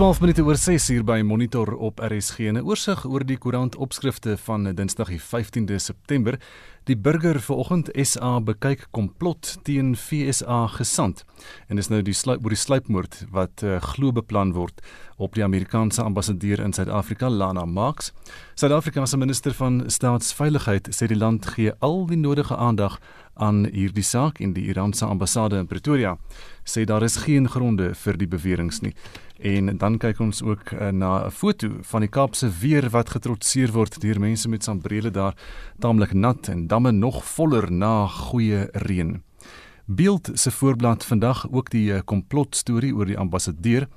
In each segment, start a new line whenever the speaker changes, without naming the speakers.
12 minute oor 6 uur by Monitor op RSG. 'n Oorsig oor die koerant opskrifte van Dinsdag die 15de September. Die burger vanoggend SA bekyk komplot teen FSA gesand. En dis nou die sluip oor die sluipmoord wat uh, glo beplan word op die Amerikaanse ambassadeur in Suid-Afrika, Lana Marks. Suid-Afrika se minister van staatsveiligheid sê die land gee al die nodige aandag aan hierdie saak en die Iranse ambassade in Pretoria sê daar is geen gronde vir die beweringe nie. En dan kyk ons ook uh, na 'n foto van die Kaapse weer wat getrotseer word deur mense met sambrele daar, taamlik nat en damme nog voller na goeie reën. Beeld se voorblad vandag ook die uh, komplot storie oor die ambassadeur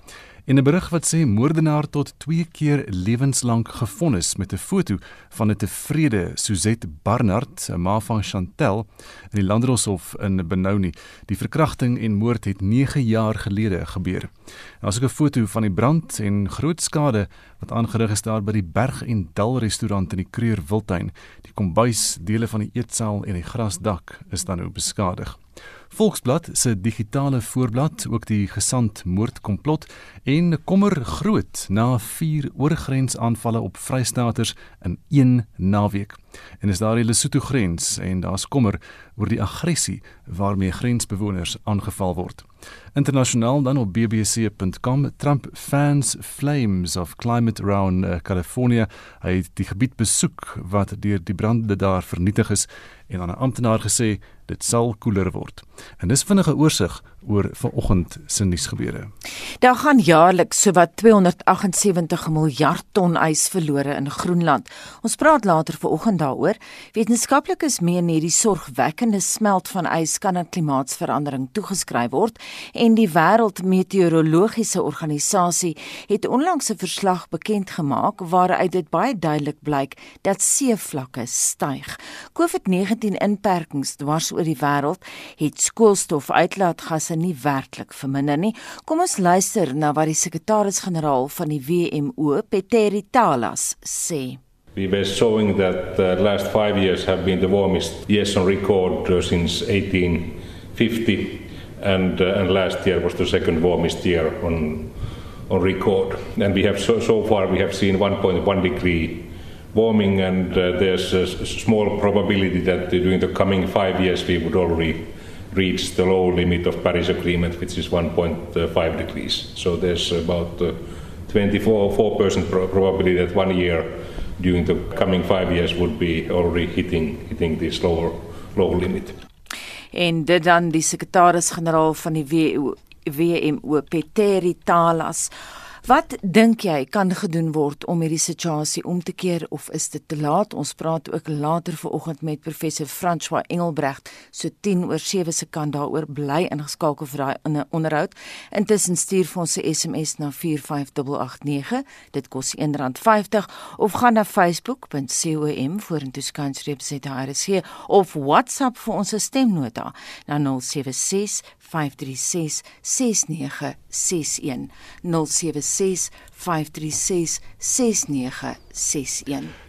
In 'n berig wat sê moordenaar tot 2 keer lewenslank gefonnis met 'n foto van 'n tevrede Suzette Barnard, 'n ma van Chantel in die Landdroshof in Benoni. Die verkrachting en moord het 9 jaar gelede gebeur. Daar's ook 'n foto van die brand en groot skade wat aangerig is daar by die Berg en Dal restaurant in die Kreur Wildtuin. Die kombuis, dele van die eetsaal en die grasdak is dan nou beskadig. Volksblad se digitale voorblad ook die gesand moordkomplot en kommer groot na vier oorgrensaanvalle op Vrystaaters in een naweek. En is daar die Lesotho grens en daar's kommer oor die aggressie waarmee grensbewoners aangeval word. Internasionaal dan op bbc.com Trump fans flames of climate around uh, California. Hy het die gebied besoek wat deur die brande daar vernietig is en aan 'n amptenaar gesê dit sal koeler word. En dis vinnige oorsig oor vanoggend se nuusgebeure.
Daar gaan jaarliks sowat 278 miljard ton ys verlore in Groenland. Ons praat later vanoggend daaroor. Wetenskaplikes meen hierdie sorgwekkende smelt van ys kan aan klimaatsverandering toegeskryf word en die Wêreldmeteorologiese Organisasie het onlangs 'n verslag bekend gemaak waaruit dit baie duidelik blyk dat seevlakke styg. COVID-19 inperkings dwars oor die wêreld het koolstofuitlaatgasse nie werklik verminder nie. Kom ons luister na wat die sekretaris-generaal van die WMO, Petteri Talas, sê.
We were showing that the last five years have been the warmest years on record uh, since 1850, and, uh, and last year was the second warmest year on on record. And we have so, so far we have seen 1.1 degree warming, and uh, there's a small probability that during the coming five years we would already reach the low limit of Paris Agreement, which is 1.5 degrees. So there's about uh, 24 percent probability that one year during the coming five years would be already hitting hitting this lower low limit.
En dit dan die sekretaris-generaal van die WMO Peteri Talas. Wat dink jy kan gedoen word om hierdie situasie om te keer of is dit te laat? Ons praat ook later vanoggend met professor François Engelbrecht so 10 oor 7 se kant daaroor bly ingeskakel vir daai onderhoud. Intussen stuur vir ons 'n SMS na 45889. Dit kos R1.50 of gaan na facebook.com vorentoe skynstreep ZRC of WhatsApp vir ons stemnota na 076 536 6961 076 536 6961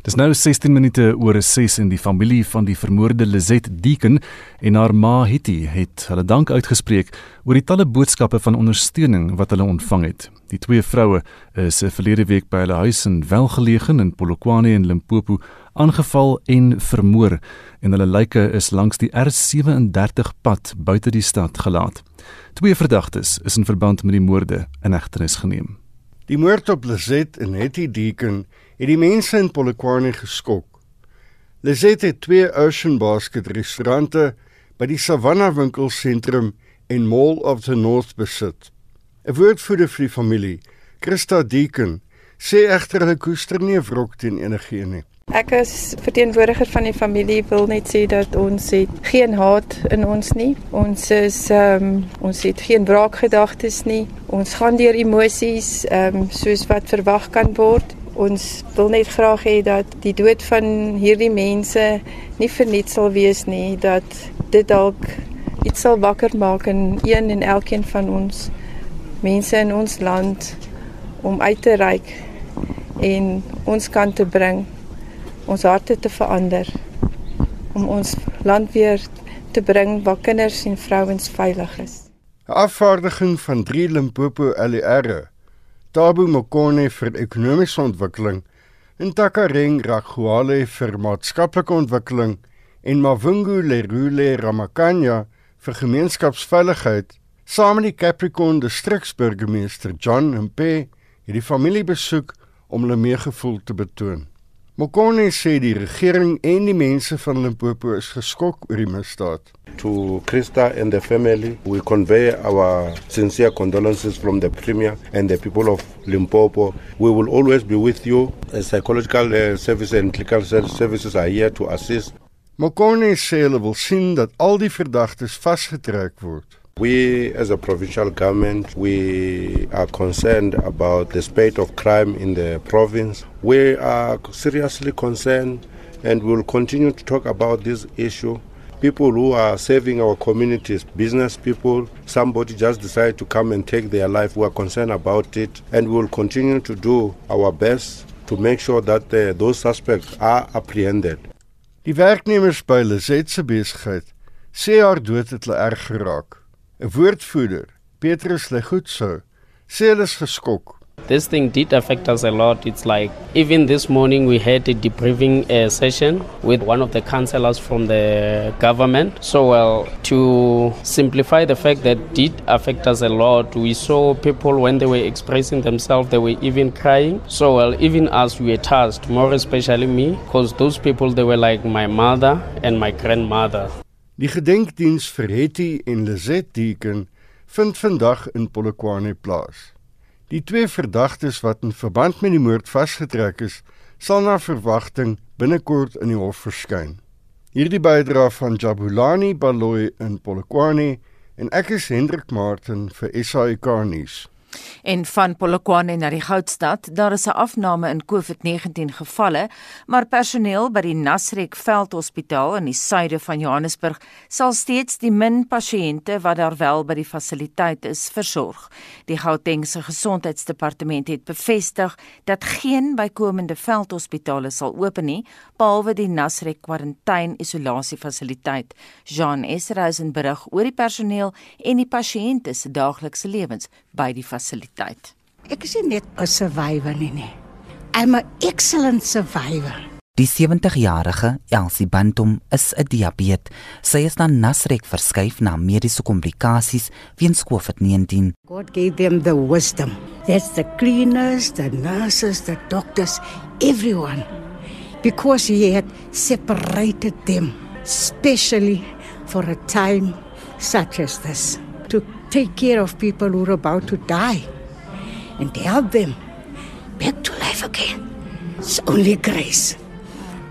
Dis nou 16 minute oor 6 in die familie van die vermoorde Lizet Deacon en haar ma Hitty het hulle dank uitgespreek oor die talle boodskappe van ondersteuning wat hulle ontvang het. Die twee vroue is verlede week by hulle huis in Welgelegen in Polokwane en Limpopo aangeval en vermoor en hulle lyke is langs die R37 pad buite die stad gelaat. Twee verdagtes is in verband met die moorde in hegtenis geneem.
Die moord op Lizet en Hetty Deacon het die mense in Polokwane geskok. Lizet het twee Ocean Basket restaurante by die Savannah winkelsentrum en Mall of the North besit. 'n Woordvoerder vir die familie, Christa Deacon, sê egter hulle koester nie 'n wrok teen enigiemand nie.
Ek is verteenwoordiger van die familie wil net sê dat ons het geen haat in ons nie. Ons is ehm um, ons het geen wraakgedagtes nie. Ons gaan deur emosies ehm um, soos wat verwag kan word. Ons wil net graag hê dat die dood van hierdie mense nie verniet sal wees nie, dat dit dalk iets sal wakker maak in een en elkeen van ons mense in ons land om uit te reik en ons kant te bring ons harte te verander om ons land weer te bring waar kinders en vrouens veilig is.
'n Afvaardiging van 3 Limpopo LER, Tabu Mokone vir ekonomiese ontwikkeling, Ntakareng Raghuale vir maatskaplike ontwikkeling en Mavungu Lerule Ramakanya vir gemeenskapsveiligheid, saam met die Capricorn distriksburgemeester John Mpe, het die familie besoek om hulle meegevoel te betoon. Mokone sê die regering en die mense van Limpopo is geskok oor die misdaad.
To Krista and the family, we convey our sincere condolences from the Premier and the people of Limpopo. We will always be with you. Psychological uh, services and clinical services are here to assist.
Mokone sê hulle wil sien dat al die verdagtes vasgetrek word.
We, as a provincial government, we are concerned about the spate of crime in the province. We are seriously concerned and we will continue to talk about this issue. People who are saving our communities, business people, somebody just decided to come and take their life. We are concerned about it and we will continue to do our best to make sure that uh, those suspects are apprehended.
Die werknemers by Lizet se besigheid sê haar dood het hulle erg geraak. 'n Woordvoerder, Petrus Legutso, sê hulle is geskok.
This thing did affect us a lot. It's like even this morning we had a debriefing uh, session with one of the councillors from the government. So, well, to simplify the fact that did affect us a lot, we saw people when they were expressing themselves, they were even crying. So, well, even as we were touched, more especially me, because those people they were like my mother and my grandmother.
Die gedenkdiens vir Hetty en Lizet Deacon vind vandag in Polokwane plaas. Die twee verdagtes wat in verband met die moord vasgetrek is, sal na verwagting binnekort in die hof verskyn. Hierdie bydra van Jabulani Baloyi in Polokwane en ek is Hendrik Martin vir SAK nuus.
En van Polokwane na die Goudstad, daar is 'n afname in COVID-19 gevalle, maar personeel by die Nasrek Veldhospitaal in die suide van Johannesburg sal steeds die min pasiënte wat daar wel by die fasiliteit is, versorg. Die Gautengse Gesondheidsdepartement het bevestig dat geen bykomende veldhospitale sal open nie, behalwe die Nasrek kwarantyne isolasie fasiliteit. Jean Esrausen berig oor die personeel en die pasiënte se daaglikse lewens by die fasiliteit fasiliteit.
Ek is nie net 'n survivor nie nie. I'm an excellent survivor.
Die 70-jarige Elsie Bantum is 'n diabetes. Sy is na Nasrek verskuif na mediese komplikasies weens COVID-19.
God gave them the wisdom. That's the cleaners, the nurses, the doctors, everyone. Because he had separated them specially for a time such as this take care of people who are about to die and help them back to life again. It's only grace.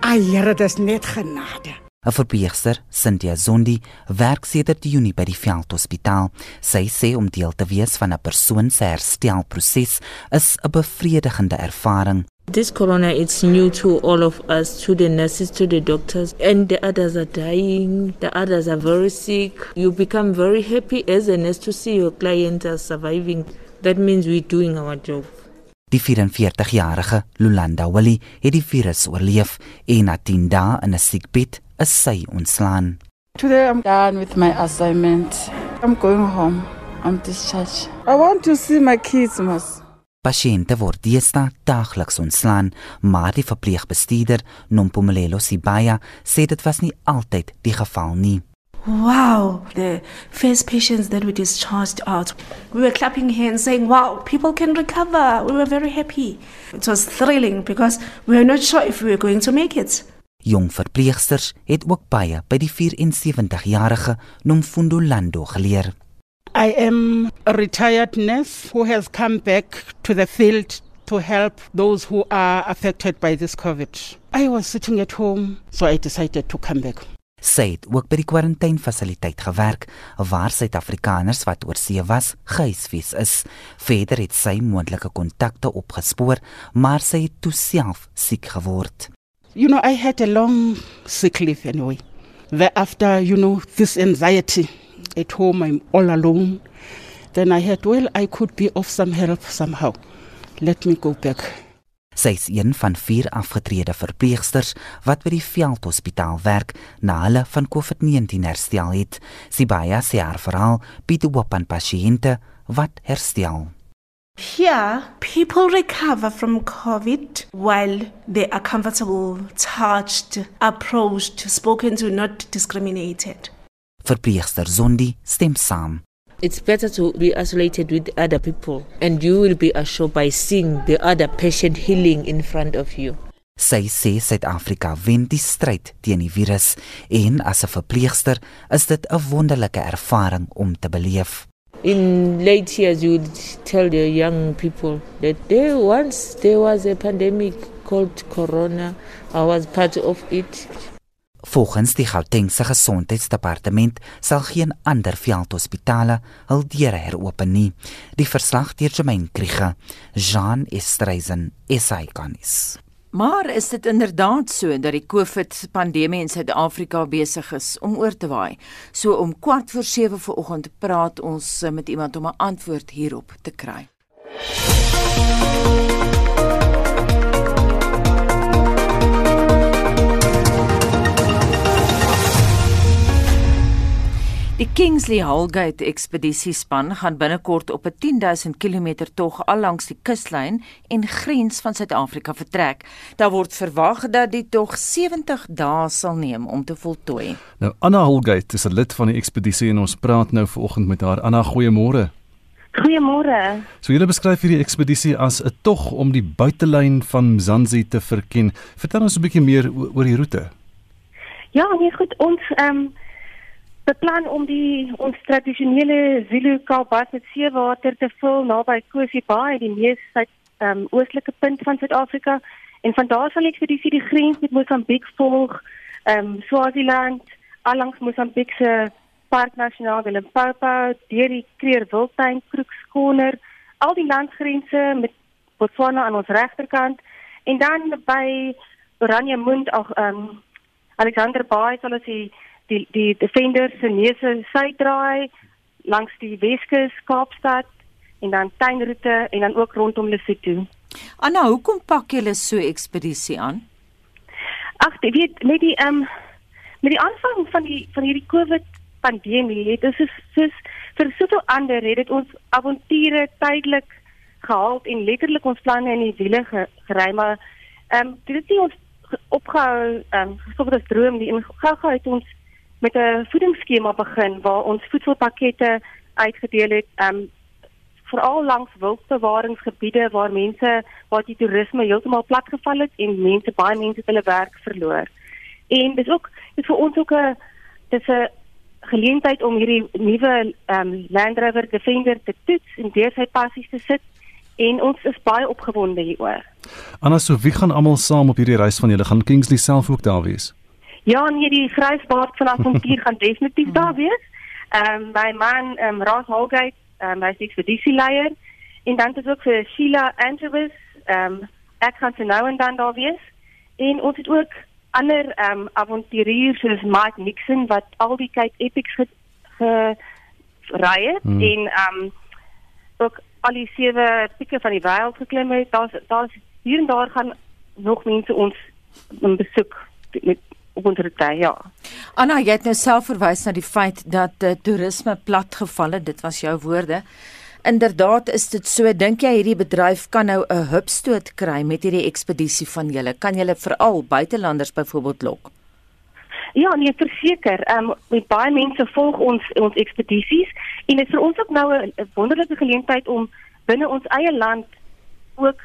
Ai, Here, dis net genade.
'n Verpleegster, Cynthia Zondi, werk sedert Junie by die Veldhospitaal. Sy sê om deel te wees van 'n persoon se herstelproses is 'n bevredigende ervaring.
This corona it's new to all of us, to the nurses, to the doctors, and the others are dying, the others are very sick. You become very happy as a nurse to see your clients are surviving. That means we're doing our job.
Die 44-jarige Lulanda Willie het die virus oorleef en na 10 dae in 'n siekbed is sy ontslaan.
Today I'm done with my assignment. I'm going home. I'm discharged. I want to see my kids, mas.
Pasiënte word deesdae daagliks ontslaan, maar die verpleegbestuurder, Nompumelelo Sibaya, sê dit was nie altyd die geval nie.
Wow, the first patients that we discharged out, we were clapping hands saying, Wow, people can recover. We were very happy. It was thrilling because we were not sure if we were going to make it.
Jong verpleegsters het ook baie by die 74-jarige Nomfundo Lando geleer.
I am a retired nurse who has come back to the field to help those who are affected by this COVID. I was sitting at home, so I decided to come back.
Sy het ook by die kwarantainfasiliteit gewerk waar Suid-Afrikaners wat oor see was, gehuisves is. Verder het sy moontlike kontakte opgespoor, maar sy het toe self siek geword.
You know, I had a long sick leave anyway. Thereafter, you know, this anxiety at home, I'm all alone. Then I had, well, I could be of some help somehow. Let me go back.
Sy is een van vier afgetrede verpleegsters wat by die veldhospitaal werk na hulle van COVID-19 herstel het. Sibaya sê haar verhaal bied hoop aan pasiënte wat herstel.
Here, people recover from COVID while they are comfortable, touched, approached, spoken to, not discriminated.
Verpleegster Zondi stem saam.
It's better to be isolated with other people, and you will be assured by seeing the other patient healing in front of you.
Sy sê Suid-Afrika wen die stryd teen die virus en as 'n verpleegster is dit 'n wonderlike ervaring om te beleef.
In late years, you would tell the young people that there once there was a pandemic called Corona. I was part of it.
Volgens die Gautengse Gesondheidsdepartement sal geen ander veldhospitale hul deure heropen nie. Die verslag deur Jermaine Kriege, Jean Estreisen, SAICanis.
Maar is dit inderdaad so dat die COVID-pandemie in Suid-Afrika besig is om oor te waai? So om kwart voor 7 vanoggend praat ons met iemand om 'n antwoord hierop te kry. Die Kingsley Hallgate ekspedisiespan gaan binnekort op 'n 10000 km tog al langs die kuslyn en grens van Suid-Afrika vertrek. Daar word verwag dat die tog 70 dae sal neem om te voltooi.
Nou Anna Hallgate is 'n lid van die ekspedisie en ons praat nou vanoggend met haar. Anna, goeiemôre.
Goeiemôre.
So jy beskryf hierdie ekspedisie as 'n tog om die buitelyn van Mzansi te verken. Vertel ons 'n bietjie meer oor die roete.
Ja, nee goed, ons ehm um, beplan om die ons tradisionele Zulu kalbas met seewater te vul naby Kosi Bay, die mees suid um, oostelike punt van Suid-Afrika. En van daar sal ek vir die vir die grens met Mosambiek volg, ehm um, Swaziland, allangs Mosambiek se Park Nasionaal Limpopo, deur die Kreer Wildtuin, Kroekskoner, al die landsgrense met Botswana aan ons regterkant en dan by Oranje Mond, ag ehm um, Alexander Bay sal ons die die die defenders se neuse suidraai langs die Weskus Kaapstad en dan tuinroete en dan ook rondom Lesotho.
Anna, hoekom pak julle so ekspedisie aan?
Ag, jy weet met die ehm um, met die aanvang van die van hierdie COVID pandemie het dit soos, soos vir soveel ander het dit ons avonture tydelik gehaal en letterlik ons planne in die wiele gery maar ehm um, dit het nie ons opgehou ehm um, gesoek as droom nie en gou-gou het ons met 'n voedingsskema begin waar ons voedselpakkette uitgedeel het um veral langs wildbewaringsgebiede waar mense waar die toerisme heeltemal platgeval het en mense baie mense hulle werk verloor. En dis ook dis vir ons ook 'n dis 'n geleentheid om hierdie nuwe um Land Rover Defender te toets en deur sy passies te sit en ons is baie opgewonde hieroor.
Anna, so wie gaan almal saam op hierdie reis van julle? Gaan Kingsley self ook daar wees?
Ja, nee, die grysbaard van avontuur gaan definitief daar wees. Ehm um, my man, ehm um, Ross Holgate, ehm um, hy's ekspedisieleier en dan is ook vir Sheila Andrews, ehm um, ek gaan se nou en dan daar wees. En ons het ook ander ehm um, avonturiers soos Mike Nixon wat al die Cape Epics ge, ge ry het hmm. en ehm um, ook al die sewe pieke van die wêreld geklim het. Daar's daar's hier en daar gaan nog mense ons besoek met op ons roete, ja.
Anna, jy het nou self verwys na die feit dat uh, toerisme platgeval het. Dit was jou woorde. Inderdaad is dit so. Dink jy hierdie bedryf kan nou 'n hupstoot kry met hierdie ekspedisie van julle? Kan julle veral buitelanders byvoorbeeld lok?
Ja, nee, verseker. Ehm um, met baie mense volg ons ons ekspedisies en dit is vir ons ook nou 'n wonderlike geleentheid om binne ons eie land ook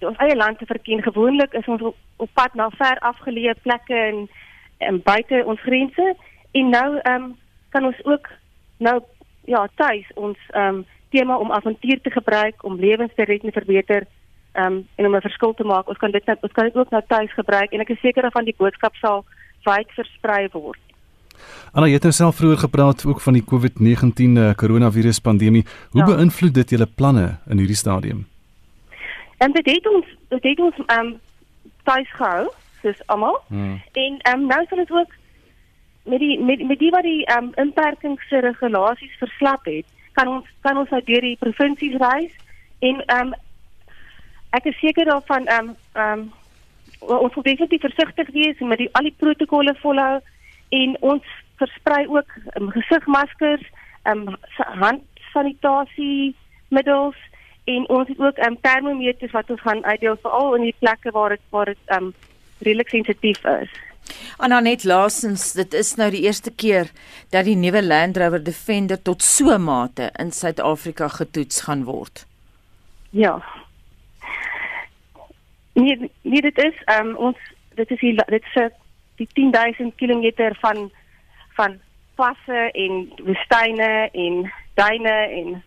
ons eie land te verken. Gewoonlik is ons op, op pad na ver afgeleë plekke en um, buite ons grense en nou ehm um, kan ons ook nou ja tuis ons ehm um, tema om avontuur te gebruik om lewens te red en verbeter ehm um, en om 'n verskil te maak. Ons kan dit nou ons kan dit ook nou tuis gebruik en ek is seker van die boodskap sal wyd versprei word.
Anna, jy het nou self vroeër gepraat ook van die COVID-19 uh, coronavirus pandemie. Hoe ja. beïnvloed dit julle planne in hierdie stadium?
En dit het ons dit het ons ehm um, tuis gehou soos almal. Hmm. En ehm um, nou sal dit ook met die met met die wat die ehm um, inperkingsregulasies verslap het, kan ons kan ons nou deur die provinsies reis en ehm um, ek is seker daarvan ehm um, ehm um, ons moet definitief versigtig wees met die al die protokolle volhou en ons versprei ook um, gesigmaskers, ehm um, handsanitasie middels en ons het ook um, termometers wat ons gaan uitdeel veral in die plekke waar dit waar dit um, redelik sensitief is.
Anna net laasens, dit is nou die eerste keer dat die nuwe Land Rover Defender tot so mate in Suid-Afrika getoets gaan word.
Ja. Nee, nee dit is um, ons dit is die dit is die 10000 km van van passe en woestyne en duine en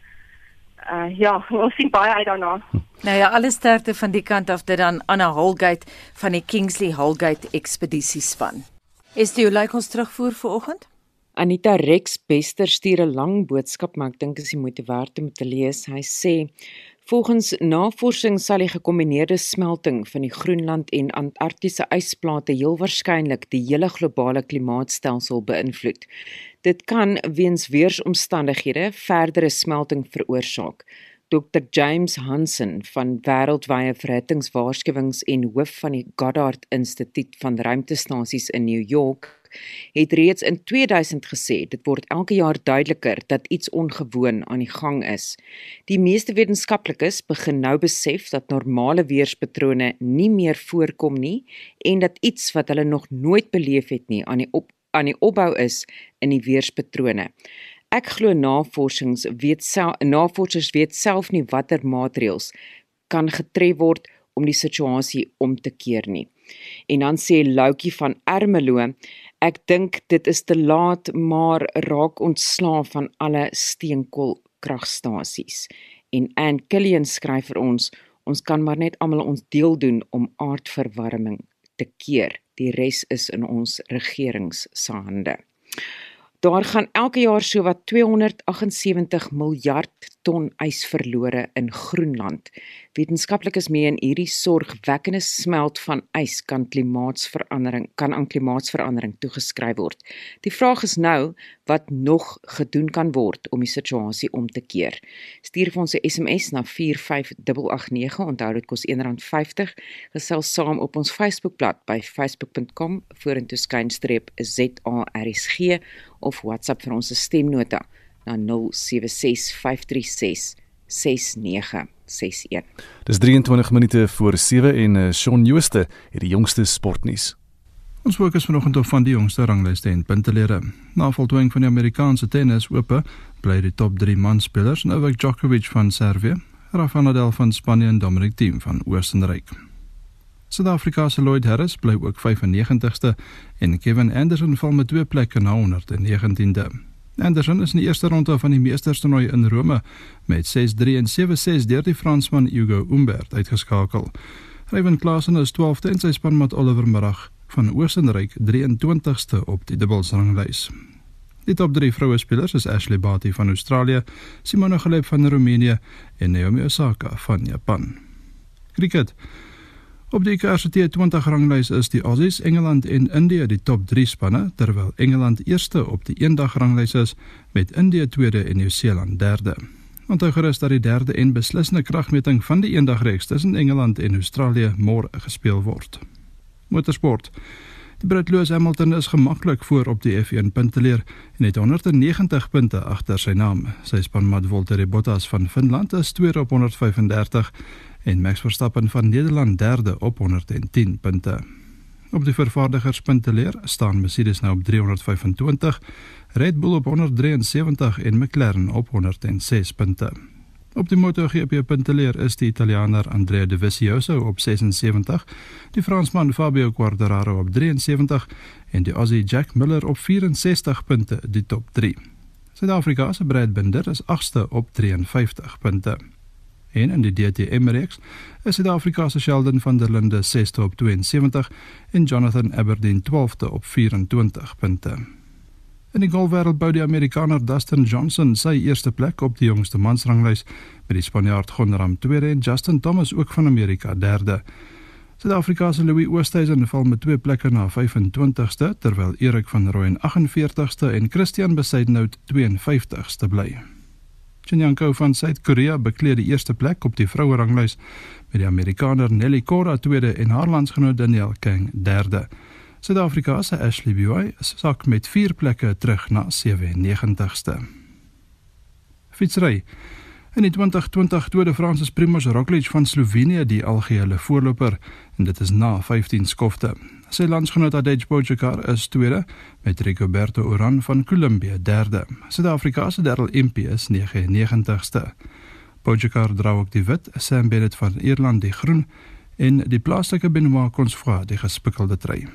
uh, ja, ons sien baie uit daarna.
Nou ja, alles sterkte van die kant af dit dan Anna Holgate van die Kingsley Holgate ekspedisiespan. Is dit jou like ons terugvoer vir oggend?
Anita Rex Bester stuur 'n lang boodskap, maar ek dink is die moeite werd om te lees. Hy sê Volgens navorsing sal die gekombineerde smelting van die Groenland en Antarktiese ysplate heel waarskynlik die hele globale klimaatstelsel beïnvloed. Dit kan weens weeromstandighede verdere smelting veroorsaak. Dr James Hansen van Wêreldwye Verhittingswaarskuwings en hoof van die Goddard Instituut van Ruimtestasies in New York het reeds in 2000 gesê dit word elke jaar duideliker dat iets ongewoon aan die gang is. Die meeste wetenskaplikes begin nou besef dat normale weerspatrone nie meer voorkom nie en dat iets wat hulle nog nooit beleef het nie aan die op aan die opbou is in die weerspatrone. Ek glo navorsings weet self navorsers weet self nie watter maatreëls kan getref word om die situasie om te keer nie. En dan sê Loukie van Ermelo, Ek dink dit is te laat, maar raak ontslaaf van alle steenkoolkragstasies. En Ann Killian skryf vir ons, ons kan maar net almal ons deel doen om aardverwarming te keer. Die res is in ons regerings se hande. Daar gaan elke jaar sowat 278 miljard ton ys verlore in Groenland. Wetenskaplikes meen hierdie sorgwekkende smelt van ys kan klimaatsverandering kan aan klimaatsverandering toegeskryf word. Die vraag is nou wat nog gedoen kan word om die situasie om te keer. Stuur vir ons 'n SMS na 45889. Onthou dit kos R1.50. Gesels saam op ons Facebookblad by facebook.com vorentoe skynstreep ZARSG of WhatsApp vir ons stemnota na 0765366961.
Dis 23 minute voor 7 en uh, Shaun Jooste het die jongste sportnuus.
Ons fokus vanoggend op van die jongste ranglyste en puntelere. Na voltooiing van die Amerikaanse tennis ope, bly die top 3 manspelers Novak Djokovic van Servië, Rafael Nadal van Spanje en Dominic Thiem van Oostenryk. Suid-Afrika se Lloyd Harris bly ook 95ste en Kevin Anderson val met twee plekke na 119de. Anderson is in die eerste ronde van die Meesterstoernooi in Rome met 6-3 en 7-6 deur die Fransman Hugo Humbert uitgeskakel. Ryan Klaasen is 12de en sy spanmaat Oliver Murray van Oostenryk 23ste op die dubbelsranglys. Die top 3 vroue spelers is Ashley Barty van Australië, Simona Halep van Roemenië en Naomi Osaka van Japan. Cricket Op die KRT 20 ranglys is die Aussies, Engeland en Indië die top 3 spanne, terwyl Engeland eerste op die eendag ranglys is met Indië tweede en Nieu-Seeland derde. Onthou gerus dat die derde en beslissende kragmeting van die eendag reeks tussen Engeland en Australië môre gespeel word. Motorsport. Die Brit Lewis Hamilton is gemaklik voor op die F1 punteleer en het 190 punte agter sy naam. Sy spanmaat Valtteri Bottas van Finland is tweede op 135 en Max Verstappen van Nederland derde op 110 punte. Op die vervaardigerspunte leer staan Mercedes nou op 325, Red Bull op 173 en McLaren op 106 punte. Op die MotoGP punte leer is die Italianer Andrea Dovizioso op 76, die Fransman Fabio Quartararo op 73 en die Aussie Jack Miller op 64 punte die top 3. Suid-Afrika se Brad Binder is 8ste op 53 punte en in die DTM reeks is Suid-Afrika se Sheldon van der Linde 6ste op 72 en Jonathan Aberdeen 12ste op 24 punte. In die golfwêreld bou die Amerikaner Dustin Johnson sy eerste plek op die jongste mansranglys met die Spanjaard Gonram tweede en Justin Thomas ook van Amerika derde. Suid-Afrika se Louis Oosthuizen val met twee plekke na 25ste terwyl Erik van Rooyen 48ste en Christian Besaidnout 52ste bly. Chen Yanko van Suid-Korea bekleed die eerste plek op die vroue ranglys met die Amerikaner Nelly Korda tweede en haar landsgenoot Danielle King derde. Suid-Afrika se Ashley Buy sak met 4 plekke terug na 97ste. Fietsry In die 2020 Tour de France is Primož Roglič van Slovenië die algehele voorloper en dit is na 15 skofte. Sy landsgenoot Tadej Pogačar is tweede met Rigoberto Urán van Colombia derde. Suid-Afrika se Darryl Impey is 99ste. Pogačar dra ook die wit, Sam Bennett van Ierland die groen en die plaaslike Benoit Consfroy die gespikkelde trui.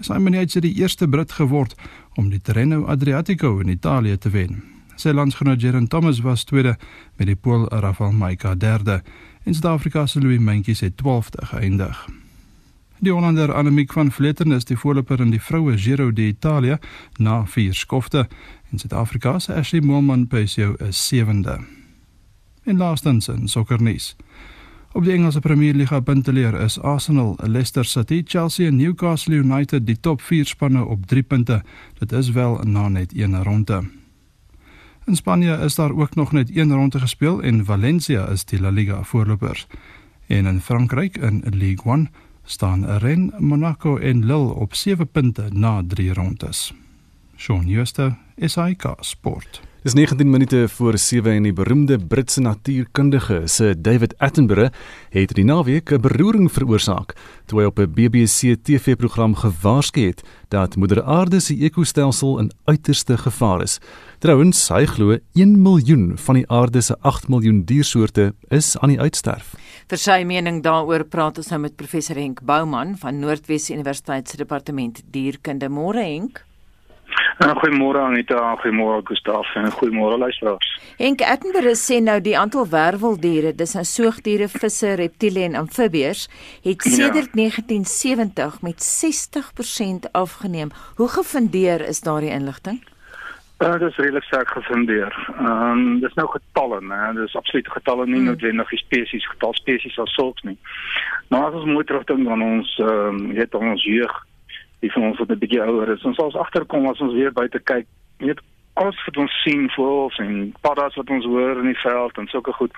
Simon Yates het die eerste Brit geword om die Tirreno Adriatico in Italië te wen. Sy landsgenoot Geraint Thomas was tweede met die Pool Rafael Majka derde en Suid-Afrika se Louis Mentjes het 12de geëindig. Die Hollander Annemiek van Vlettern is die voorloper in die vroue Giro d'Italia na vier skofte en Suid-Afrika se Ashley Moolman-Pesio is sewende. En laastens in sokkernuus. Op die Engelse Premier Liga punteleer is Arsenal, Leicester City, Chelsea en Newcastle United die top 4 spanne op 3 punte. Dit is wel na net een ronde. In Spanje is daar ook nog net een ronde gespeel en Valencia is die La Liga voorlopers. En in Frankryk in Ligue 1 staan Rennes, Monaco en Lille op 7 punte na 3 rondes. Shaun Schuster, SAK Sport.
Dis 19 minute voor 7 en die beroemde Britse natuurkundige se David Attenborough het die naweek 'n beroering veroorsaak toe hy op 'n BBC TV-program gewaarsku het dat Moeder Aarde se ekostelsel in uiterste gevaar is. Trouwens, hy glo 1 miljoen van die aarde se 8 miljoen diersoorte is aan die uitsterf.
Vir sy mening daaroor praat ons nou met professor Henk Bouman van Noordwes Universiteit se departement dierkunde. Môre Henk.
Uh, goeiemôre Anita, goeiemôre Gustaf en goeiemôre luisteraars.
Henk Attenborough sê nou die aantal werweldiere, dis nou soogdiere, visse, reptiele en amfibiërs, het ja. sedert ja. 1970 met 60% afgeneem. Hoe gefundeer is daardie inligting?
Uh, dit is redelik sterk gefundeer. Ehm um, dis nou getalle, né? Dis absolute getalle nie hmm. noodwendig die spesies getal spesies as sulks nie. Maar as ons mooi terugdink aan ons ehm um, het ons jeug die van ons wat 'n bietjie ouer is. Ons sal ons agterkom as ons weer buite kyk. Jy weet alles wat ons sien voels en paddas wat ons hoor in die veld en sulke goed.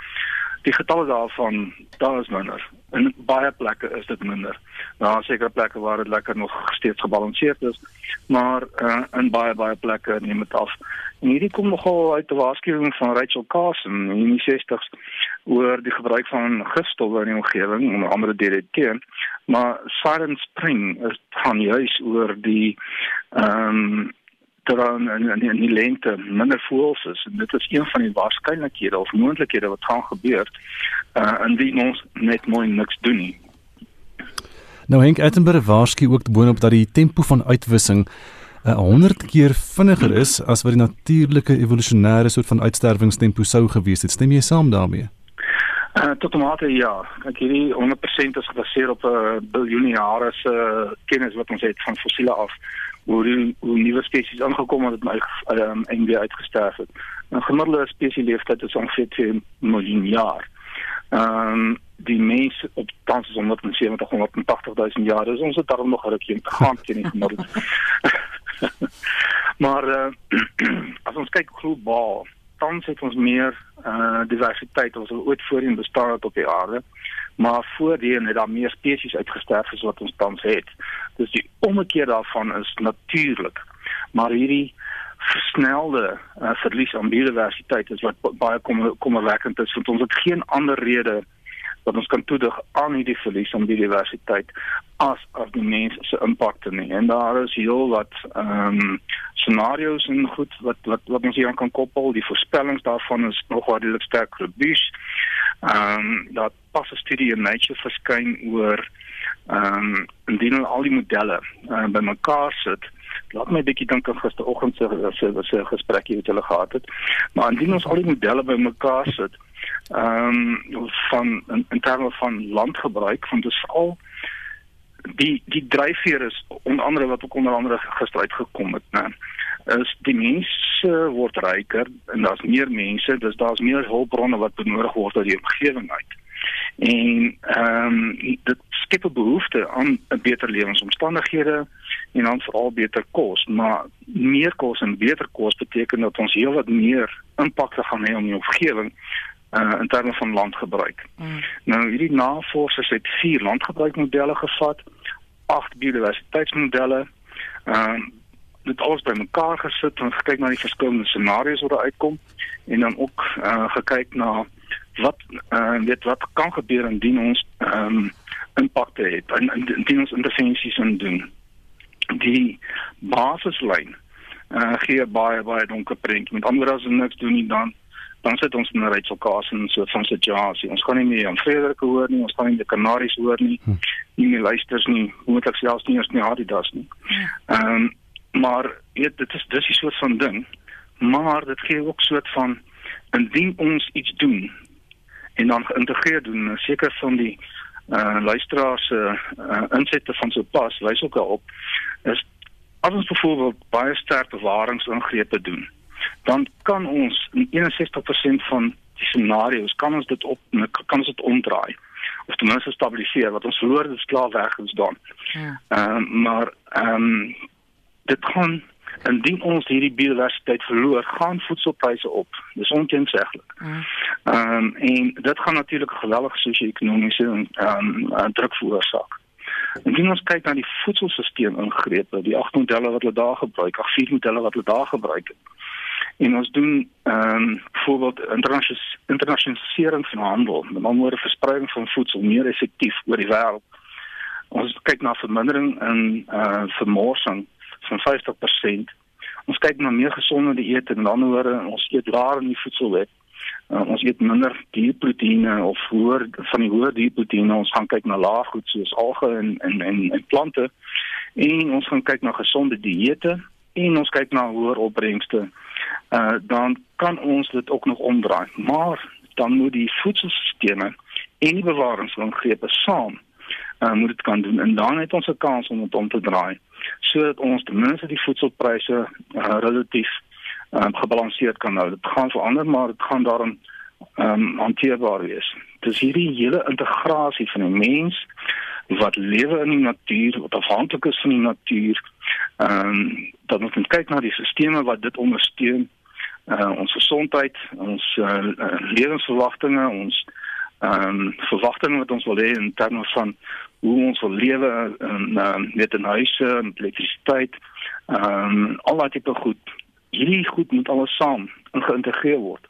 Die getalle daarvan, daar is minder. In baie plekke is dit minder. Daar is seker plekke waar dit lekker nog steeds gebalanseerd is, maar uh, in baie baie plekke neem dit af. En hierdie kom nogal uit 'n waarskuwing van Rachel Carson in die 60s oor die gebruik van gifstowwe in die omgewing, onder andere DDT. Maar Siren Spring is gaan juis oor die ehm um, terwyl in, in, in die lente minder voels is en dit is een van die waarskynlikhede of moontlikhede wat gaan gebeur uh indien ons net mooi niks doen nie.
Nou Henk Attenborough waarsku ook boonop dat die tempo van uitwissing 'n uh, 100 keer vinniger is as wat die natuurlike evolusionêre soort van uitsterwingstempo sou gewees het. Stem jy saam daarmee?
Uh, tot mate ja. Kyk hierdie 100% is gebaseer op 'n uh, biljoene jare se uh, kennis wat ons het van fossiele af hoe die hoe nuwe spesies aangekom het met um, en weer uitgesterf het. 'n Gemiddelde spesies leeftyd is ongeveer 2 miljoen jaar. Ehm um, die mens op tans is 170 180000 jaar. Dus ons het daarom nog 'n rukkie te gaan teen die gemiddelde. maar uh, as ons kyk globaal tans het ons meer uh diversiteit as wat ooit voorheen bestaan het op die aarde. Maar voorheen het daar meer spesies uitgesterf as wat ons tans het. Dus die ommekeer daarvan is natuurlik. Maar hierdie versnelde uh, verlies aan biodiversiteit is wat baie kommerwekkend is want ons het geen ander rede wat ons kan toedig aan hierdie verlies aan biodiversiteit as as die mens se impak nie. En daar is heel wat ehm um, scenario's en goed wat wat wat ons hier aan kan koppel. Die voorspellings daarvan is nog redelik sterk robuus. Ehm um, dat pas 'n studie in Nature verskyn oor ehm um, indien al die modelle uh, bymekaar sit laat my bietjie dink aan gisteroggend se se se gesprekkie wat hulle gehad het. Maar indien ons al die modelle bymekaar sit, ehm um, van in, in terme van landgebruik van dis al die die dryfveer is onder andere wat ook onder andere gister uitgekom het nê is die mense word ryker en daar's meer mense dus daar's meer hulpbronne wat benodig word uit die omgewing uit. En ehm um, dit skep 'n behoefte aan 'n beter lewensomstandighede en dan veral beter kos. Maar meer kos en beter kos beteken dat ons heelwat meer impak gaan hê op die omgewing uh, in terme van landgebruik. Mm. Nou hierdie navorsers het vier landgebruikmodelle gevat, agt biodiversiteitsmodelle. Ehm uh, dit alles bymekaar gesit en gekyk na die verskillende scenario's wat daar uitkom en dan ook uh, gekyk na wat uh, weet wat kan gebeur indien ons ehm um, impakte het en indien ons intervensies in doen. Die basislyn uh, gee baie baie donker prentjie. Met ander woorde as niks doen nie dan dan sit ons in 'n Rachel en so van situasie. Ons gaan nie meer aan Frederik hoor nie, ons gaan nie die Kanaries hoor nie. Hm. Nie meer luisters nie, moontlik selfs nie eens nie Adidas nie. Ehm um, maar weet dit is dis 'n soort van ding. Maar dit gee ook soort van indien ons iets doen en dan geïntegreer doen, seker van die uh luisteraars se uh, uh, insette van so pas wys ook al op is as ons byvoorbeeld baie sterk bewaringsingrepe doen dan kan ons in 61% van die scenario's kan ons dit op kan ons dit omdraai of ten minste stabiliseer wat ons verloor dit klaar weg is dan. Ja. Ehm um, maar ehm um, dit kan indien ons hierdie biodiversiteit verloor, gaan voedselpryse op. Dis onteenseglik. Ja. Ehm um, en dit gaan natuurlik geweldige sosio-ekonomiese ehm um, druk veroorsaak. Indien ons kyk na die voedselstelsel ingrepe, die agt modelle wat hulle daar gebruik, ag vier modelle wat hulle daar gebruik het. En ons doen ehm um, byvoorbeeld internasionalisering van handel, met ander woorde verspreiding van voedsel meer effektief oor die wêreld. Ons kyk na vermindering in eh uh, vermorsing van 50%. Ons kyk na meer gesonde dieete en dan hoor ons eet laer in die voedselwet. Uh, ons eet minder dierproteïene of hoër van die hoë dierproteïene. Ons gaan kyk na laag goed soos alge en en en, en plante. En ons gaan kyk na gesonde dieete en ons kyk na hoër opbrengste. Uh dan kan ons dit ook nog omdraai. Maar dan moet die voedselstelsels en die bewaringsingrepe saam uh moet dit kan doen en dan het ons 'n kans om dit om te draai sodat ons ten minste die voedselpryse uh, relatief um, gebalanseerd kan hou. Dit gaan verander, maar dit gaan daarom ehm um, hanteerbaar wees. Dis hierdie hele integrasie van die mens wat lewe in die natuur, wat afhanklik is van die natuur. Ehm um, dat ons moet kyk na die stelsels wat dit ondersteun. Uh, ons gesondheid, ons uh, lewensverwagtinge, ons ehm um, verwagtinge wat ons wil hê in terme van hoe ons wil lewe en ehm net in huise en elektrisiteit. Ehm um, al daai tipe goed. Hierdie goed moet alles saam geïntegreer word.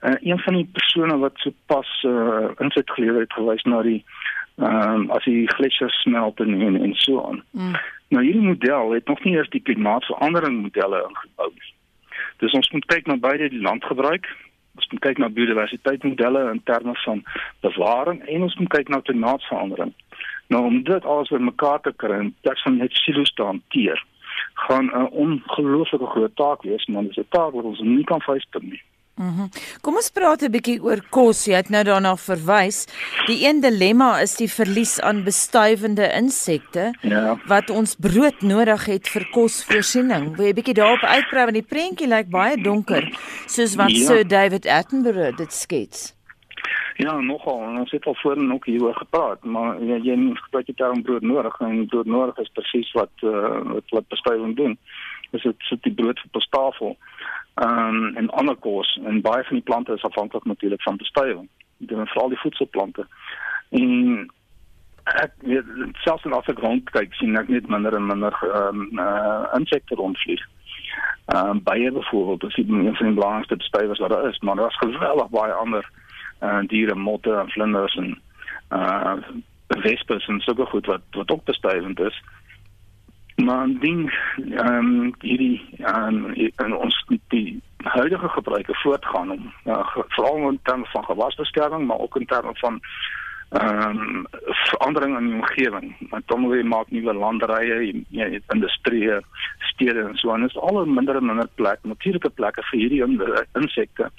Uh, een van die persone wat so pas uh, insit gelewer het gewys na die ehm um, as die gletsjers smelt en en, en so aan. Mm. Nou hierdie model het nog nie eers die klimaatsverandering modelle ingebou nie. Dus ons moet kyk na beide die landgebruik ons moet kyk na biodiversiteitsmodelle in terme van bewaring en ons moet kyk na klimaatsverandering. Nou om dit alles weer mekaar te kry dit van net silo's te hanteer, gaan 'n ongelooflike groot taak wees, maar dit is 'n taak wat ons nie kan vyster nie.
Mhm. Mm Kom ons praat 'n bietjie oor kos. Jy het nou daarna verwys. Die een dilemma is die verlies aan bestuivende insekte ja. wat ons brood nodig het vir kosvoorsiening. Wil jy bietjie daarop uitbrei want die prentjie lyk baie donker soos wat ja. Sir David Attenborough dit skets.
Ja, nogal. Ons het al voorheen ook hieroor gepraat, maar jy jy gebruik jy daarom brood nodig en brood nodig is presies wat uh, wat wat bestuiving doen. Dis dit sit die brood op 'n tafel ehm um, en ander kos en baie van die plante is afhanklik natuurlik van bestuiving. Dit is veral die voedselplante. En ek weet selfs in Afrika rond kyk sien ek net minder en minder um, uh, insekte rondvlieg. Ehm um, baie byvoorbeeld, dis een van die belangrikste bestuivers wat daar is, maar daar's geweldig baie ander eh uh, diere, motte en vlinders en uh wespes en sulke goed wat wat ook bestuivend is maar ding ehm um, hierdie ehm um, ons die huidige gebruike voortgaan om uh, veral in terme van gewasbeskerming maar ook in terme van ehm um, verandering in die omgewing. Want dan wil jy maak nuwe landerye, jy het industrie, stede en so aan. Dit is al 'n minder en minder plek, natuurlike plekke vir hierdie insekte.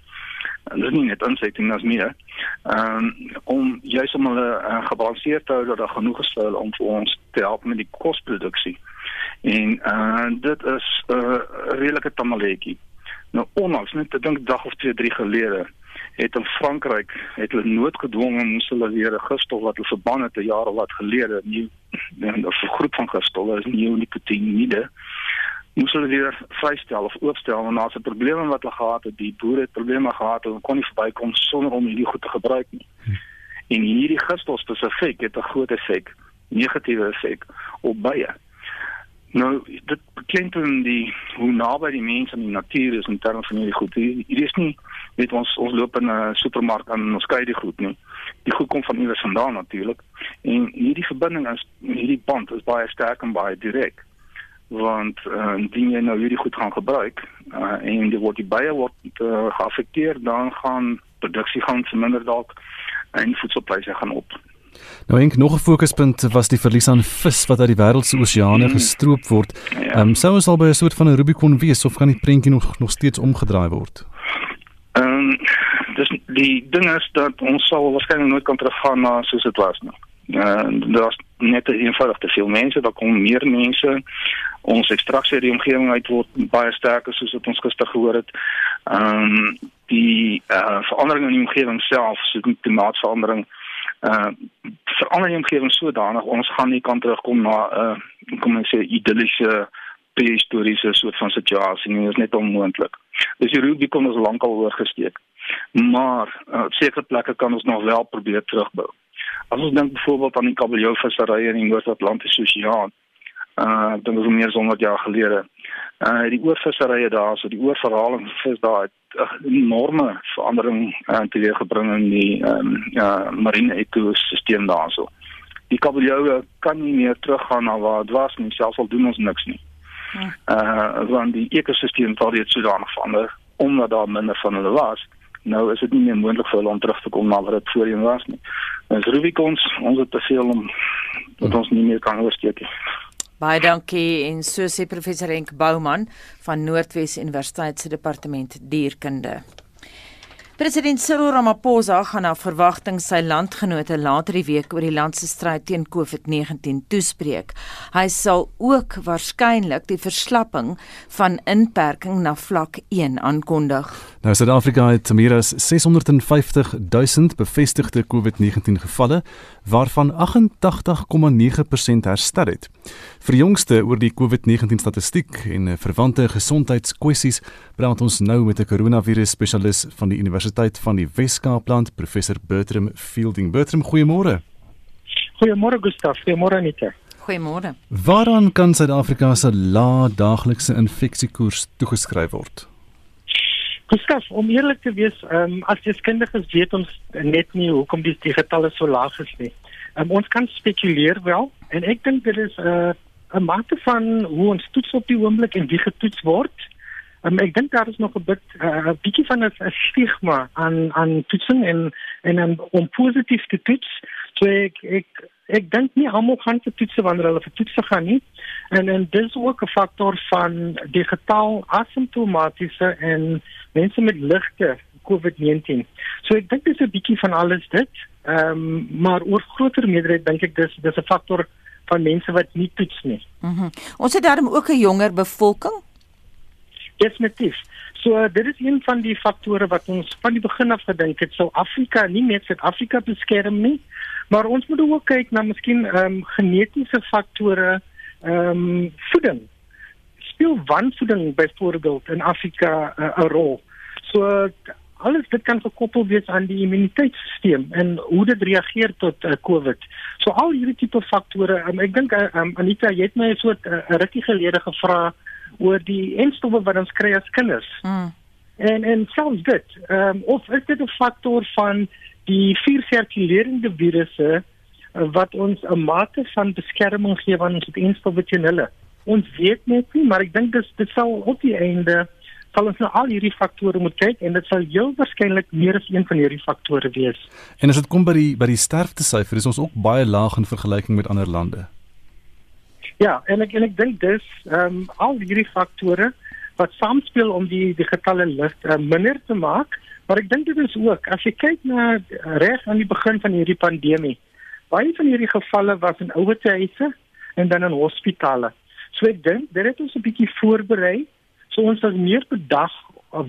En dis nie net insekte nie, dis meer. Ehm um, om juis om hulle uh, gebalanseerd te hou dat daar genoeg is vir hulle om vir ons te help met die kosproduksie. En uh dit is 'n uh, redelike tamaletjie. Nou onlangs net ek dink dag of 2 3 gelede het in Frankryk het hulle noodgedwonge moes hulle weer 'n gifstof wat hulle verban het 'n jaar of wat gelede nie 'n groep van gifstowwe is nie nikotiniede moes hulle weer vrystel of oopstel want daar's 'n probleem wat hulle gehad het. Die boere het probleme gehad en kon nie verbykom sonder om hierdie goed te gebruik nie. En hierdie gifstof spesifiek het 'n groot effek negatiewe effek op baie Nou, dit beklemtoon die hoe naby die mens aan die natuur is in terme van hierdie goed. Hier is nie net ons ons loop in 'n supermark en ons kry die goed nie. Die goed kom van iewers vandaan natuurlik. En hierdie verbinding is hierdie band is baie sterk en baie direk. Want uh, indien jy nou hierdie goed gaan gebruik uh, en dit word die bye word uh, geaffekteer, dan gaan produksie gaan verminder dalk en voedselpryse gaan op.
Nou enk nog 'n fokuspunt was die verlies aan vis wat uit die wêreld se oseane mm. gestroop word. Ja. Ehm ja. um, sou ons al by 'n soort van 'n Rubicon wees of gaan die prentjie nog nog steeds omgedraai word?
Ehm um, dis die ding is dat ons sal waarskynlik nooit kan teruggaan na soos dit was nie. Uh, daar's net te eenvoudig te veel mense, daar kom meer mense. Ons ekstraksie die omgewing uit word baie sterker soos wat ons gister gehoor het. Ehm um, die uh, verandering in die omgewing self, so die klimaatsverandering uh verander die omgewing sodanig ons gaan nie kan terugkom na 'n uh, kom ek sê idilliese prehistoriese soort van situasie nie, dit is net onmoontlik. Dis die Rubicon is lankal oorgesteek. Maar uh, op sekere plekke kan ons nog wel probeer terugbou. As ons dink byvoorbeeld aan die kabeljauvisserye in die Noord-Atlantiese Oseaan, uh dit was meer as 100 jaar gelede. Uh die oorvisserye daar, so die oorverhaling vis daar het 'n enorme verandering uh, teweeggebring in die ehm um, ja marine ekosisteem daarso. Die kabeljoue kan nie meer teruggaan na waar dit was nie, selfs al doen ons niks nie. Ja. Uh want die ekosisteem het alreeds sodanig verander omdat daar minder van hulle was. Nou is dit nie meer moontlik vir hulle om terug te kom na waar dit voorheen was nie. Ons Rubicons, ons het te veel om dat ons nie meer kan oorsteek nie.
Baie dankie en so sê professor Henk Bouman van Noordwes Universiteit se departement dierkunde. President Cyril Ramaphosa gaan na verwagting sy landgenote later die week oor die land se stryd teen COVID-19 toespreek. Hy sal ook waarskynlik die verslapping van inperking na vlak 1 aankondig.
Nou Suid-Afrika het meer as 650 000 bevestigde COVID-19 gevalle waarvan 88,9% herstel het. Vir jongste oor die COVID-19 statistiek en verwante gesondheidskwessies praat ons nou met 'n koronavirus spesialis van die Universiteit van die Wes-Kaapland, professor Bertram Fielding. Bertram, goeiemôre.
Goeiemôre Gustaf, goeiemôre Anita.
Goeiemôre.
Waaraan kan Suid-Afrika se lae daaglikse infeksiekoers toegeskryf word?
Gustaf, om eerlik te wees, um, as jy skindiges weet ons net nie hoekom die, die getalle so laag is nie. Um, ons kan spekuleer wel en ek dink dit is 'n uh, 'n mate van hoe ons toets op die oomblik en wie getoets word. Um, ek dink daar is nog 'n bit eh, 'n uh, bietjie van 'n stigma aan aan toetsing en en um, om positief te toets. So ek ek ek dink nie almal gaan te toets wanneer hulle vir toets gaan nie. En en dis ook 'n faktor van die getal asymptomatiese en mense met ligte COVID-19. So ek dink dis 'n bietjie van alles dit. Ehm um, maar oor groter meerderheid dink ek dis dis 'n faktor van mense wat nie toets nie.
Mhm. Mm ons het daarom ook 'n jonger bevolking.
Definitief. So dit is een van die faktore wat ons van die begin af gedink het sou Afrika nie net Suid-Afrika beskerm nie, maar ons moet ook kyk na miskien ehm um, genetiese faktore, ehm um, voeding. Speel wanvoeding byvoorbeeld in Afrika uh, 'n rol. So alles dit kan gekoppel wees aan die immuniteitstelsel en hoe dit reageer tot uh, COVID. So al hierdie tipe faktore, um, ek dink uh, um, Anita, jy het my soort 'n uh, rukkie gelede gevra oor die enstowwe wat ons kry as kinders. Mm. En en selfs dit, um, of is dit 'n faktor van die vier sirkulerende virusse uh, wat ons 'n mate van beskerming gee wanneer ons dit enstowwe teen hulle. Ons weet net nie, maar ek dink dit dit sal op die einde sal ons na al hierdie faktore moet kyk en dit sal heel waarskynlik meer as een van hierdie faktore wees.
En as dit kom by die by die sterftesyfer, is ons ook baie laag in vergelyking met ander lande.
Ja, en ek en ek dink dis ehm um, al hierdie faktore wat saamspeel om die die getalle lig uh, minder te maak, maar ek dink dit is ook as jy kyk na reg aan die begin van hierdie pandemie, baie van hierdie gevalle was in ouerhuise en dan in hospitale. So ek dink dit het ons 'n bietjie voorberei So ons is meer bedag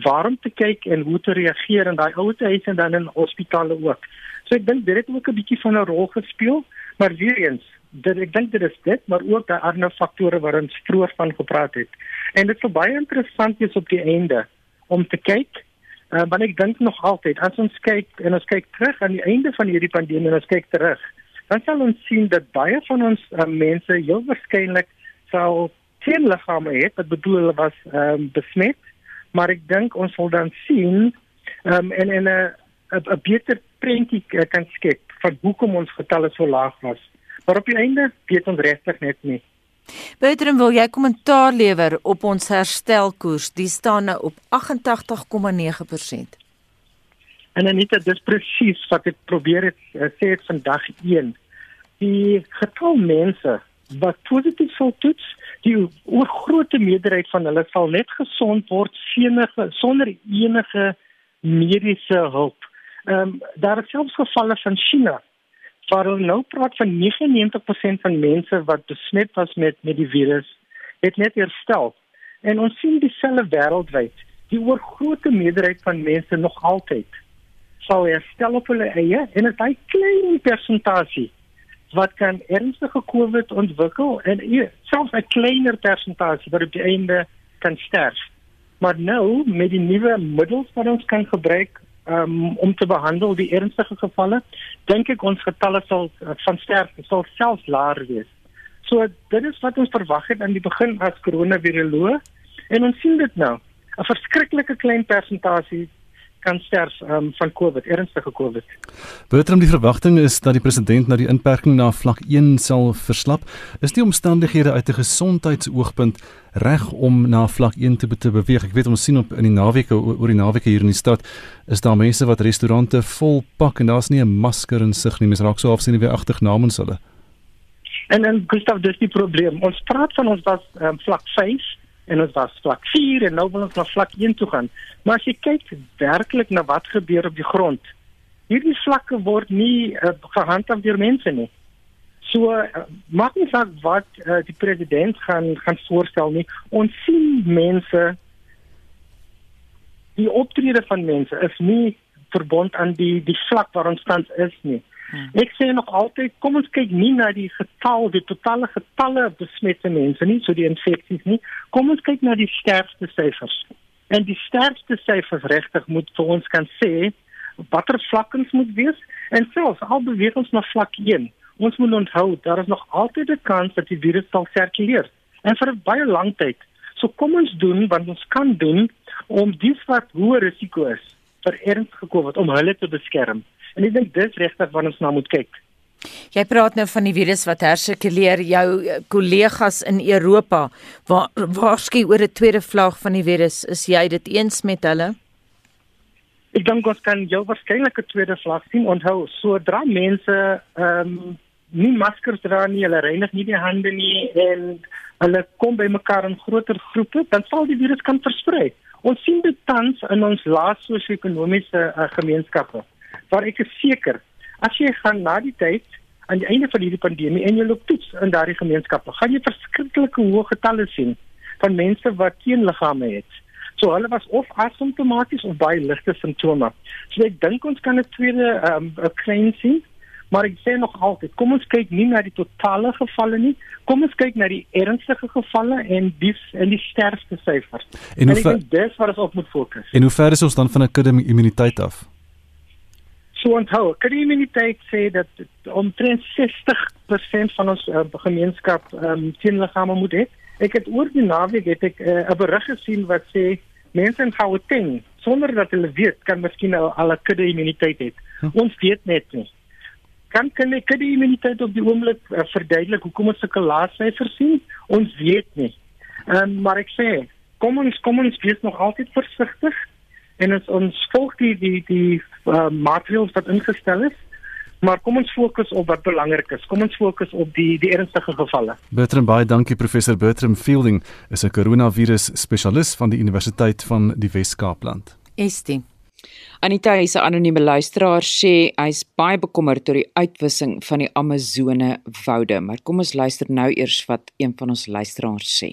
waarom te kyk en hoe te reageer in daai ouete huise en dan in hospitale ook. So ek dink dit het ook 'n bietjie van 'n rol gespeel, maar weer eens, dit ek dink dit is dit, maar ook daai ander faktore wat ons vroeër van gepraat het. En dit sou baie interessant wees op die einde om te kyk Uh, maar ek dink nog altyd as ons kyk en ons kyk terug aan die einde van hierdie pandemie en ons kyk terug, dan sal ons sien dat baie van ons uh, mense heel waarskynlik sal teenliggame het, wat bedoel hulle was um, besmet, maar ek dink ons sal dan sien um, en en 'n 'n beter prentjie kan skep van hoekom ons getalle so laag was. Maar op die einde weet ons regtig net nie.
Bertram, wil jy kommentaar lewer op ons herstelkoers? Die staan nou op 88,9%.
En Anita, dis presies wat ek probeer het uh, sê het vandag 1. Die getal mense wat positief sou toets, die oorgrootste meerderheid van hulle sal net gesond word senige sonder enige mediese hulp. Ehm um, daar is selfs gevalle van China waar hulle nou praat van 99% van mense wat besmet was met met die virus het net herstel. En ons sien dieselfde wêreldwyd. Die oorgrootste meerderheid van mense nog altyd sal herstel op hulle eie en dit is 'n klein persentasie wat kan ernstige COVID ontwikkel en selfs 'n kleiner persentasie wat op die einde kan sterf. Maar nou met die nuwe middels wat ons kan gebruik um, om te behandel die ernstige gevalle, dink ek ons getalle sal uh, van sterfte sal selfs laer wees. So dit is wat ons verwag het aan die begin as koronaviroloog en ons sien dit nou. 'n Verskriklike klein persentasie kan sterf um, van COVID, ernstige COVID.
Bertram, die verwagting is dat die president na die inperking na vlak 1 sal verslap. Is die omstandighede uit 'n gesondheidsoogpunt reg om na vlak 1 te, te beweeg? Ek weet ons sien op in die naweke oor die naweke hier in die stad is daar mense wat restaurante vol pak en daar's nie 'n masker in sig nie. Mense raak so afsien weer agter namens hulle.
En dan Gustav, dis die probleem. Ons praat van ons was um, vlak 5 en ons was vlak 4 en nou wil ons na vlak 1 toe gaan. Maar as jy kyk werklik na wat gebeur op die grond, hierdie vlakke word nie uh, gehandhaaf deur mense nie. So uh, maak nie saak wat uh, die president gaan gaan voorstel nie. Ons sien mense die optrede van mense is nie verbond aan die die vlak waar ons tans is nie. Hmm. Ek sê nog altyd, kom ons kyk nie na die getal, die totale getalle besmette mense nie, so die infeksies nie. Kom ons kyk na die sterfte syfers. En die sterfte syfers regtig moet vir ons kan sê watter vlak ons moet wees en selfs al beweeg ons na vlak 1. Ons moet onthou daar is nog altyd 'n kans dat die virus sal sirkuleer en vir baie lang tyd. So kom ons doen wat ons kan doen om dis wat hoë risiko is vir ernstige COVID om hulle te beskerm. En ek dink dis regtig wat ons na moet kyk.
Jy praat nou van die virus wat hersirkuleer. Jou eh, kollegas in Europa waar waarskynlik oor 'n tweede vlaag van die virus, is jy dit eens met hulle?
Ek dink ons kan jou waarskynlik 'n tweede vlaag sien. Onthou, sodra mense ehm um, nie maskers dra nie, hulle reinig nie die hande nie en hulle kom by mekaar in groter groepe, dan sal die virus kan versprei. Ons sien dit tans in ons laaste sosio-ekonomiese uh, gemeenskappe waar ek is seker as jy gaan na die tyd aan die einde van hierdie pandemie en jy loop toets in daardie gemeenskappe, gaan jy verskriklike hoë getalle sien van mense wat teenliggame het. So hulle was of asymptomaties of baie ligte simptome. So ek dink ons kan 'n tweede ehm um, klein sien, maar ek sê nog altyd, kom ons kyk nie na die totale gevalle nie, kom ons kyk na die ernstige gevalle en die en die sterfte syfers. En, en ek dink dis wat ons op moet fokus.
En hoe ver is ons dan van 'n kudde immuniteit af?
So onthou, kriminaliteit sê dat omtrent 60% van ons uh, gemeenskap um, teenliggame moet hê. Ek het oor die naweek het ek eh, 'n uh, berig gesien wat sê mense in Gauteng sonder dat hulle weet kan miskien al 'n kudde immuniteit hê. Hm. Ons weet net nie. Kan kan ek kudde immuniteit op die oomblik uh, verduidelik hoekom ons sulke lae syfers sien? Ons weet nie. Ehm um, maar ek sê, kom ons kom ons wees nog altyd versigtig en ons ons volg die die die uh, maatreëls wat ingestel is. Maar kom ons fokus op wat belangrik is. Kom ons fokus op die die ernstige gevalle.
Bertram baie dankie professor Bertram Fielding is 'n koronavirus spesialis van die Universiteit van die Wes-Kaapland.
Estie
Anita is 'n anonieme luisteraar sê hy's baie bekommerd oor die uitwissing van die Amazone woude, maar kom ons luister nou eers wat een van ons luisteraars sê.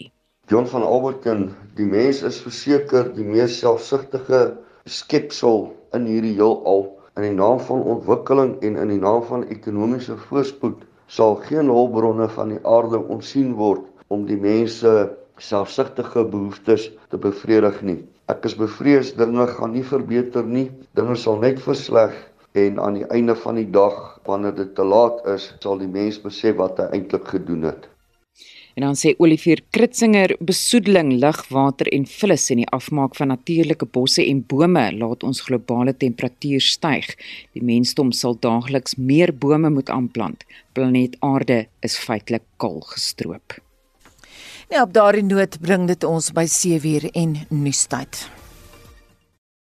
John van Alberton, die mens is verseker die mees selfsugtige skepsel in hierdie heelal. In die naam van ontwikkeling en in die naam van ekonomiese voorspoed sal geen hulpbronne van die aarde ontsien word om die mense selfsugtige behoeftes te bevredig nie. Ek is bevrees dinge gaan nie verbeter nie. Dinge sal net versleg en aan die einde van die dag wanneer dit te laat is, sal die mens besef wat hy eintlik gedoen het.
En dan sê Olivier Kritzinger, besoedeling, lugwater en vullis in die afmaak van natuurlike bosse en bome laat ons globale temperatuur styg. Die mensdom sal daagliks meer bome moet aanplant. Planeet Aarde is feitelik kaal gestroop.
Ja, op daardie noot bring dit ons by 7:00 en nuustyd.